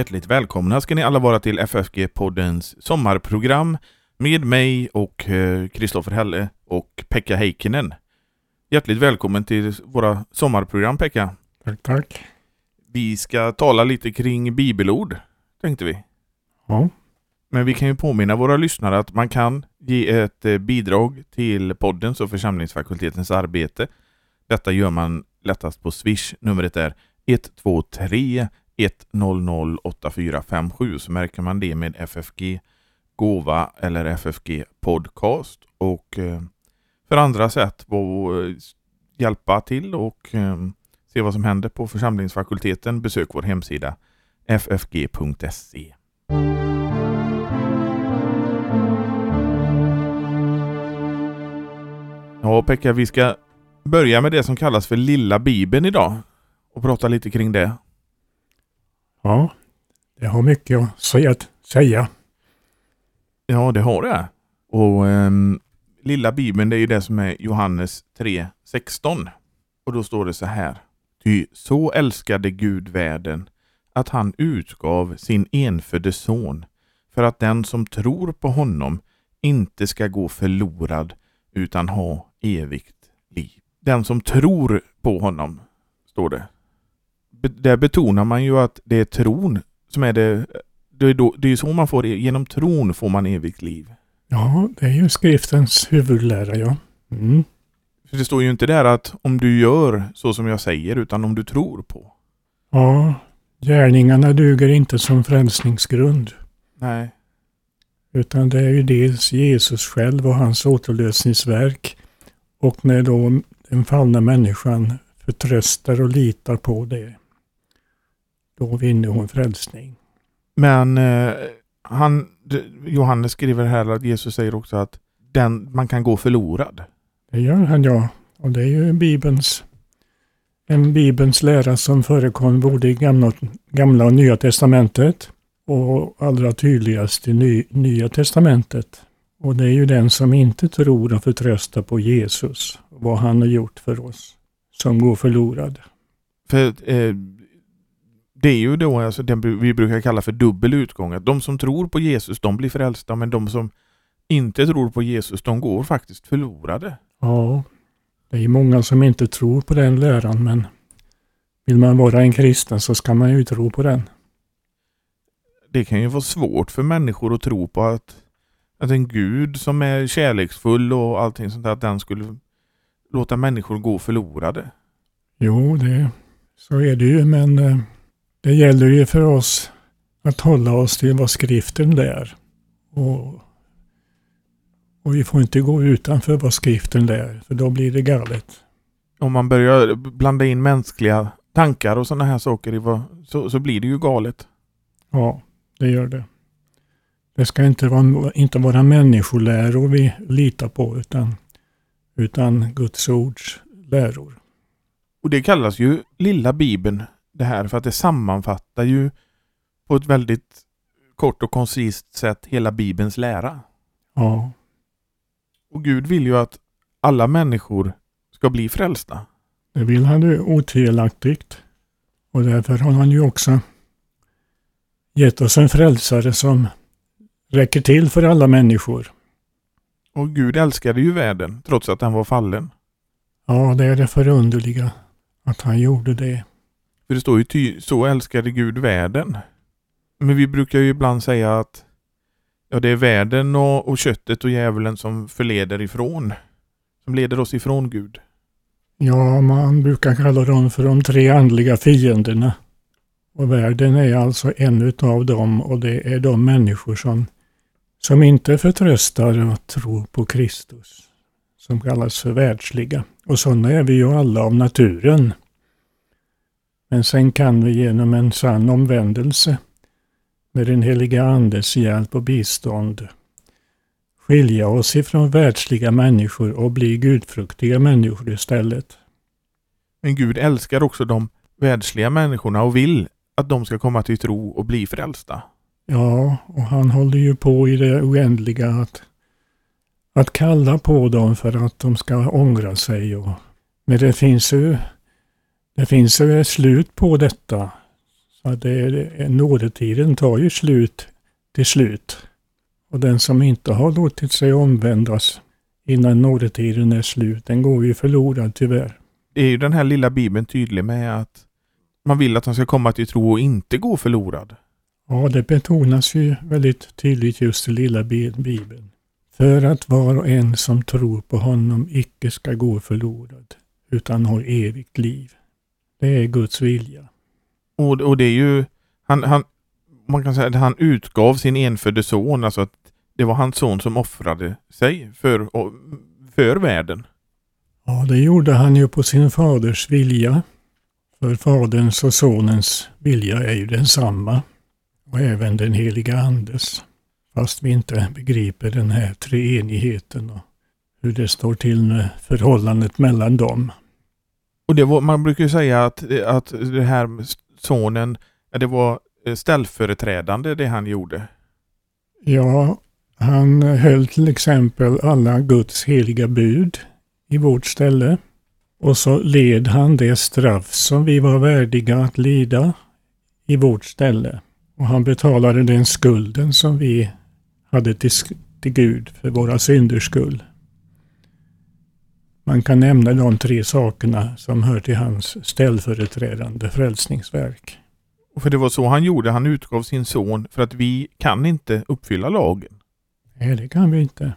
Hjärtligt välkomna ska ni alla vara till FFG-poddens sommarprogram med mig och Kristoffer Helle och Pekka Heikkinen. Hjärtligt välkommen till våra sommarprogram Pekka. Tack, tack. Vi ska tala lite kring bibelord, tänkte vi. Ja. Men vi kan ju påminna våra lyssnare att man kan ge ett eh, bidrag till poddens och församlingsfakultetens arbete. Detta gör man lättast på Swish. Numret är 123 100 8457 så märker man det med FFG Gåva eller FFG Podcast och eh, för andra sätt att hjälpa till och eh, se vad som händer på församlingsfakulteten besök vår hemsida ffg.se. Ja, Pekka, vi ska börja med det som kallas för Lilla Bibeln idag och prata lite kring det. Ja, det har mycket att säga. Ja, det har det. Och um, Lilla Bibeln, det är ju det som är Johannes 3.16. Och då står det så här. Ty så älskade Gud världen att han utgav sin enfödde son för att den som tror på honom inte ska gå förlorad utan ha evigt liv. Den som tror på honom, står det. Där betonar man ju att det är tron som är det. Det är, då, det är så man får, genom tron får man evigt liv. Ja, det är ju skriftens huvudlära, ja. Mm. För det står ju inte där att om du gör så som jag säger, utan om du tror på. Ja, gärningarna duger inte som frälsningsgrund. Nej. Utan det är ju dels Jesus själv och hans återlösningsverk och när då den fallna människan förtröstar och litar på det, då vinner hon frälsning. Men eh, han, Johannes skriver här att Jesus säger också att den, man kan gå förlorad. Det gör han ja. Och det är ju Bibelns, en Bibelns lära som förekom både i gamla, gamla och Nya Testamentet och allra tydligast i ny, Nya Testamentet. Och det är ju den som inte tror och förtröstar på Jesus, vad han har gjort för oss, som går förlorad. För eh, Det är ju då alltså det vi brukar kalla för dubbel utgång. Att de som tror på Jesus, de blir frälsta, men de som inte tror på Jesus, de går faktiskt förlorade. Ja, det är många som inte tror på den läran, men vill man vara en kristen så ska man ju tro på den. Det kan ju vara svårt för människor att tro på att att en gud som är kärleksfull och allting sånt där, att den skulle låta människor gå förlorade. Jo, det, så är det ju, men eh, det gäller ju för oss att hålla oss till vad skriften lär. Och, och vi får inte gå utanför vad skriften lär, för då blir det galet. Om man börjar blanda in mänskliga tankar och sådana här saker i vad, så, så blir det ju galet. Ja, det gör det. Det ska inte vara, inte vara människoläror vi litar på utan, utan Guds ords läror. Och det kallas ju lilla bibeln det här för att det sammanfattar ju på ett väldigt kort och koncist sätt hela bibelns lära. Ja. Och Gud vill ju att alla människor ska bli frälsta. Det vill han ju otvivelaktigt. Och därför har han ju också gett oss en frälsare som räcker till för alla människor. Och Gud älskade ju världen trots att den var fallen. Ja, det är det förunderliga att han gjorde det. För det står ju ty så älskade Gud världen. Men vi brukar ju ibland säga att ja, det är världen och, och köttet och djävulen som förleder ifrån. Som leder oss ifrån Gud. Ja, man brukar kalla dem för de tre andliga fienderna. Och världen är alltså en utav dem och det är de människor som som inte förtröstar och tror på Kristus, som kallas för världsliga. Och sådana är vi ju alla av naturen. Men sen kan vi genom en sann omvändelse med den heliga Andes hjälp och bistånd skilja oss ifrån världsliga människor och bli gudfruktiga människor istället. Men Gud älskar också de världsliga människorna och vill att de ska komma till tro och bli frälsta. Ja, och han håller ju på i det oändliga att, att kalla på dem för att de ska ångra sig. Och, men det finns ju det finns ett slut på detta Så det nådetiden tar ju slut till slut. Och den som inte har låtit sig omvändas innan nådetiden är slut, den går ju förlorad tyvärr. Det är ju den här lilla bibeln tydlig med att man vill att han ska komma till tro och inte gå förlorad. Ja, det betonas ju väldigt tydligt just i lilla bibeln. För att var och en som tror på honom icke ska gå förlorad, utan har evigt liv. Det är Guds vilja. Och, och det är ju, han, han, man kan säga att han utgav sin enfödde son, alltså att det var hans son som offrade sig för, för världen. Ja, det gjorde han ju på sin faders vilja. För faderns och sonens vilja är ju densamma. Och även den heliga andes. Fast vi inte begriper den här treenigheten och hur det står till med förhållandet mellan dem. Och det var, man brukar ju säga att, att det här sonen, det var eh, ställföreträdande det han gjorde. Ja, han höll till exempel alla Guds heliga bud i vårt ställe. Och så led han det straff som vi var värdiga att lida i vårt ställe. Och han betalade den skulden som vi hade till, till Gud för våra synders skull. Man kan nämna de tre sakerna som hör till hans ställföreträdande frälsningsverk. För det var så han gjorde, han utgav sin son för att vi kan inte uppfylla lagen. Nej, det kan vi inte.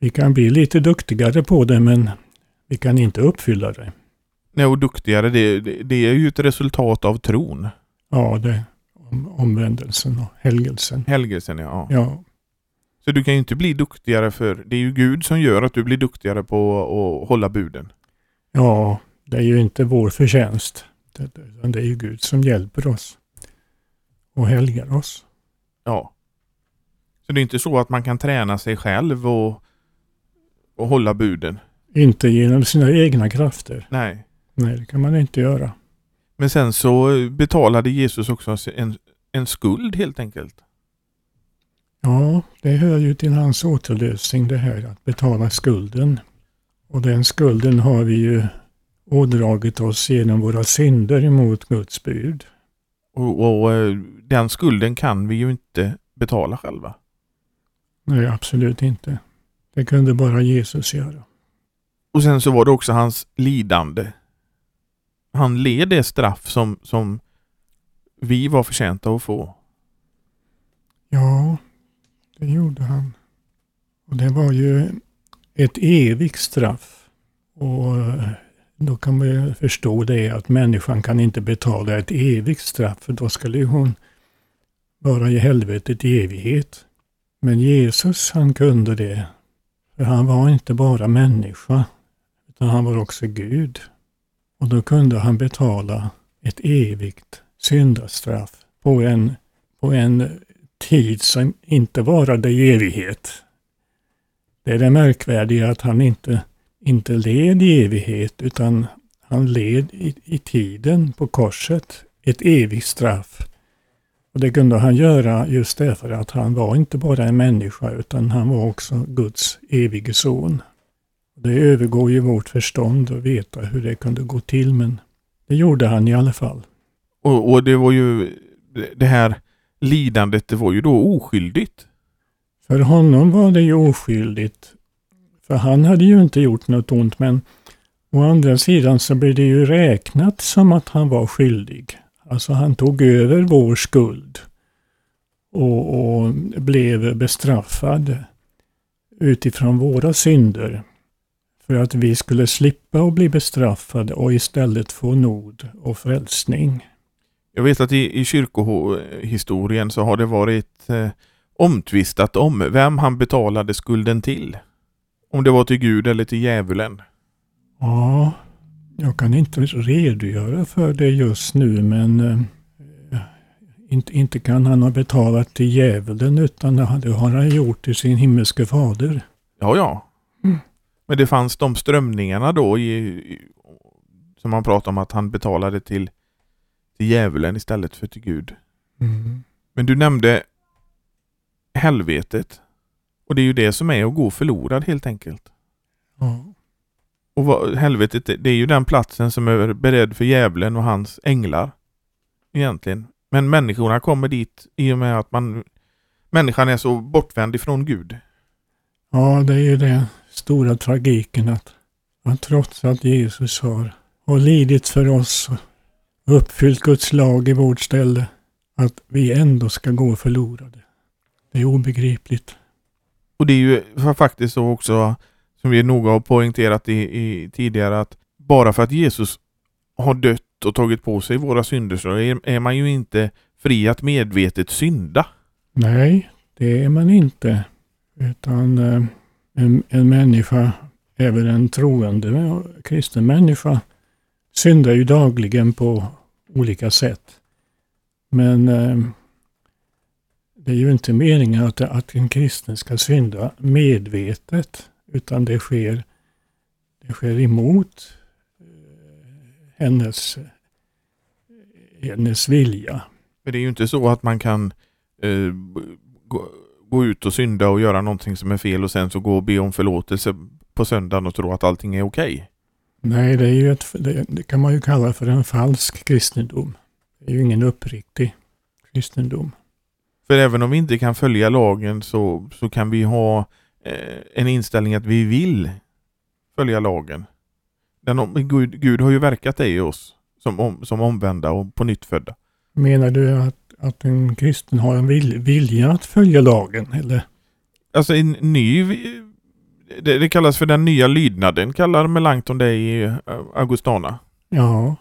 Vi kan bli lite duktigare på det men vi kan inte uppfylla det. Nej, och duktigare det, det, det är ju ett resultat av tron. Ja, det om, omvändelsen och helgelsen. Helgelsen, ja. ja. Så du kan ju inte bli duktigare för det är ju Gud som gör att du blir duktigare på att hålla buden. Ja, det är ju inte vår förtjänst. Det är ju Gud som hjälper oss och helgar oss. Ja. Så det är inte så att man kan träna sig själv och, och hålla buden? Inte genom sina egna krafter. Nej. Nej, det kan man inte göra. Men sen så betalade Jesus också en, en skuld helt enkelt. Ja, det hör ju till hans återlösning det här att betala skulden. Och den skulden har vi ju ådragit oss genom våra synder emot Guds bud. Och, och, eh, den skulden kan vi ju inte betala själva. Nej, absolut inte. Det kunde bara Jesus göra. Och sen så var det också hans lidande. Han led det straff som, som vi var förtjänta att få. Ja, det gjorde han. Och det var ju ett evigt straff. Och eh, då kan man ju förstå det att människan kan inte betala ett evigt straff för då skulle hon vara i helvetet i evighet. Men Jesus han kunde det. För han var inte bara människa utan han var också Gud. Och då kunde han betala ett evigt syndastraff på en, på en tid som inte varade i evighet. Det är det märkvärdiga att han inte, inte led i evighet utan han led i, i tiden på korset ett evigt straff. Och Det kunde han göra just därför att han var inte bara en människa utan han var också Guds evige son. Det övergår ju vårt förstånd att veta hur det kunde gå till men det gjorde han i alla fall. Och, och det var ju det här lidandet, det var ju då oskyldigt. För honom var det ju oskyldigt. För han hade ju inte gjort något ont men å andra sidan så blev det ju räknat som att han var skyldig. Alltså han tog över vår skuld och, och blev bestraffad utifrån våra synder. För att vi skulle slippa att bli bestraffade och istället få nåd och frälsning. Jag vet att i, i kyrkohistorien så har det varit eh, omtvistat om vem han betalade skulden till. Om det var till Gud eller till djävulen. Ja, jag kan inte redogöra för det just nu men eh, inte, inte kan han ha betalat till djävulen utan det har han gjort till sin himmelske fader. Ja, ja. Mm. Men det fanns de strömningarna då i, som man pratar om att han betalade till till djävulen istället för till Gud. Mm. Men du nämnde helvetet. Och det är ju det som är att gå förlorad helt enkelt. Ja. Och vad, helvetet, det är ju den platsen som är beredd för djävulen och hans änglar. Egentligen. Men människorna kommer dit i och med att man människan är så bortvänd ifrån Gud. Ja, det är ju den stora tragiken att, att trots att Jesus har, har lidit för oss uppfyllt Guds lag i vårt ställe, att vi ändå ska gå förlorade. Det är obegripligt. Och det är ju faktiskt så också, som vi noga har poängterat i, i tidigare, att bara för att Jesus har dött och tagit på sig våra synder så är, är man ju inte fri att medvetet synda. Nej, det är man inte. Utan eh, en, en människa, även en troende kristen människa, syndar ju dagligen på olika sätt. Men eh, det är ju inte meningen att, att en kristen ska synda medvetet, utan det sker, det sker emot eh, hennes, hennes vilja. Men det är ju inte så att man kan eh, gå, gå, ut och synda och göra någonting som är fel och sen så gå och be om förlåtelse på söndagen och tro att allting är okej. Okay. Nej, det, är ju ett, det, det, kan man ju kalla för en falsk kristendom. Det är ju ingen uppriktig kristendom. För även om vi inte kan följa lagen så, så kan vi ha eh, en inställning att vi vill följa lagen. Den, Gud, Gud har ju verkat det i oss som, om, som omvända och på nytt födda. Menar du att, att en kristen har en vil, vilja att följa lagen? Eller? Alltså en ny, det, det kallas för den nya lydnaden, kallar Melanchthon det i eh, Augustana. Ja,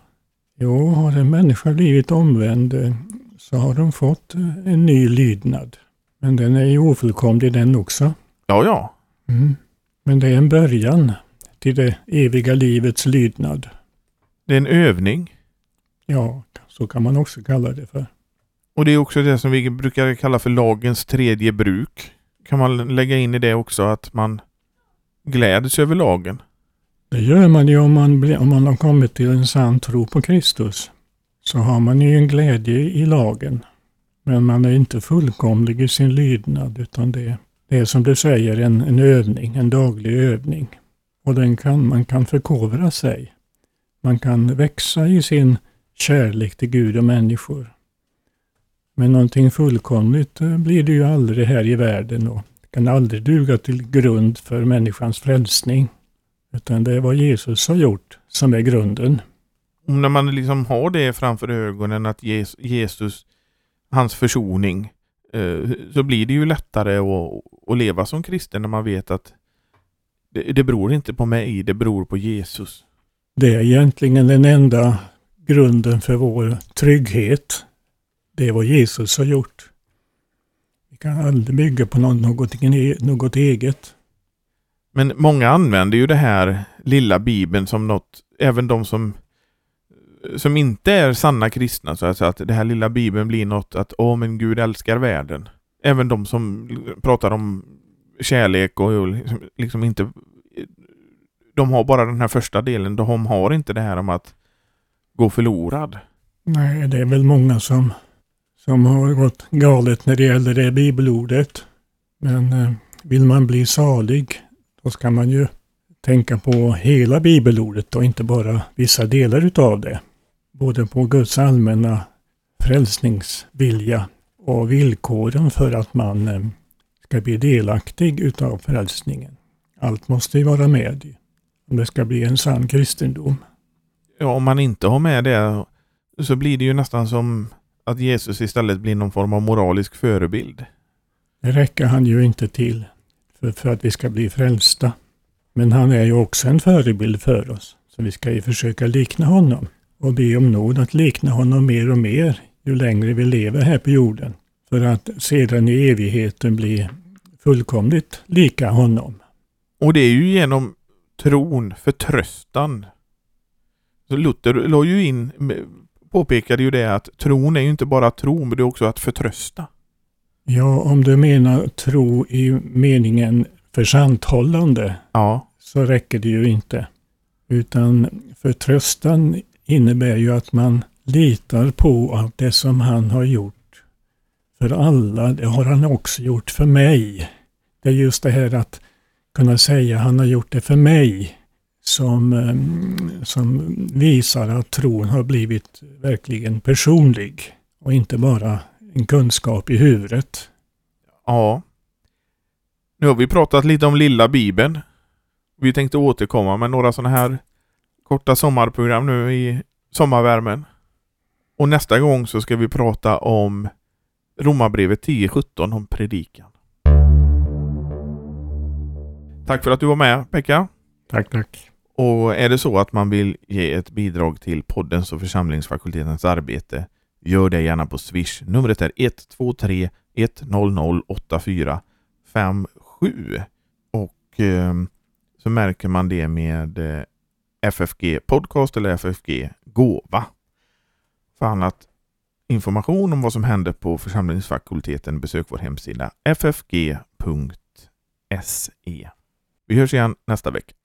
jo, har en människa blivit omvänd eh, så har de fått eh, en ny lydnad. Men den är ju ofullkomlig den också. Ja, ja. Mm. Men det är en början till det eviga livets lydnad. Det är en övning. Ja, så kan man också kalla det för. Och det är också det som vi brukar kalla för lagens tredje bruk. Kan man lägga in i det också att man gläds över lagen? Det gör man ju om man, om man har kommit till en sann tro på Kristus så har man ju en glädje i lagen. Men man är inte fullkomlig i sin lydnad utan det, det är som du säger en, en övning, en daglig övning. Och den kan, man kan förkovra sig. Man kan växa i sin kärlek till Gud och människor. Men någonting fullkomligt eh, blir det ju aldrig här i världen och kan aldrig duga till grund för människans frälsning. Utan det är vad Jesus har gjort som är grunden när man liksom har det framför ögonen att Jesus, hans försoning, eh, så blir det ju lättare att, att leva som kristen när man vet att det, det beror inte på mig, det beror på Jesus. Det är egentligen den enda grunden för vår trygghet. Det är vad Jesus har gjort. Kan aldrig bygga på något, något eget. Men många använder ju det här lilla bibeln som något, även de som som inte är sanna kristna så att, säga, att det här lilla bibeln blir något att åh men Gud älskar världen. Även de som pratar om kärlek och liksom, liksom inte de har bara den här första delen. De har inte det här om att gå förlorad. Nej, det är väl många som, som har gått galet när det gäller det bibelordet. Men eh, vill man bli salig, då ska man ju tänka på hela bibelordet och inte bara vissa delar utav det både på Guds allmänna frälsningsvilja och villkoren för att man eh, ska bli delaktig utav frälsningen. Allt måste ju vara med om det ska bli en sann kristendom. Ja, om man inte har med det så blir det ju nästan som att Jesus istället blir någon form av moralisk förebild. Det räcker han ju inte till för, för att vi ska bli frälsta. Men han är ju också en förebild för oss, så vi ska ju försöka likna honom och be om nåd att likna honom mer och mer ju längre vi lever här på jorden. För att sedan i evigheten bli fullkomligt lika honom. Och det är ju genom tron, förtröstan. Så Luther la ju in, påpekade ju det att tron är ju inte bara tro, men det är också att förtrösta. Ja, om du menar tro i meningen försanthållande ja. så räcker det ju inte. Utan förtröstan innebär ju att man litar på att det som han har gjort för alla, det har han också gjort för mig. Det är just det här att kunna säga han har gjort det för mig som, ehm, som visar att tron har blivit verkligen personlig och inte bara en kunskap i huvudet. Ja. Nu har vi pratat lite om lilla bibeln. Vi tänkte återkomma med några sådana här korta sommarprogram nu i sommarvärmen. Och nästa gång så ska vi prata om Romarbrevet 10.17 om predikan. Tack för att du var med Pekka. Tack, tack. Och är det så att man vill ge ett bidrag till poddens och församlingsfakultetens arbete, gör det gärna på Swish. Numret är 123 100 8457. Och eh, så märker man det med eh, FFG Podcast eller FFG Gåva. För annat information om vad som händer på församlingsfakulteten besök vår hemsida ffg.se. Vi hörs igen nästa vecka.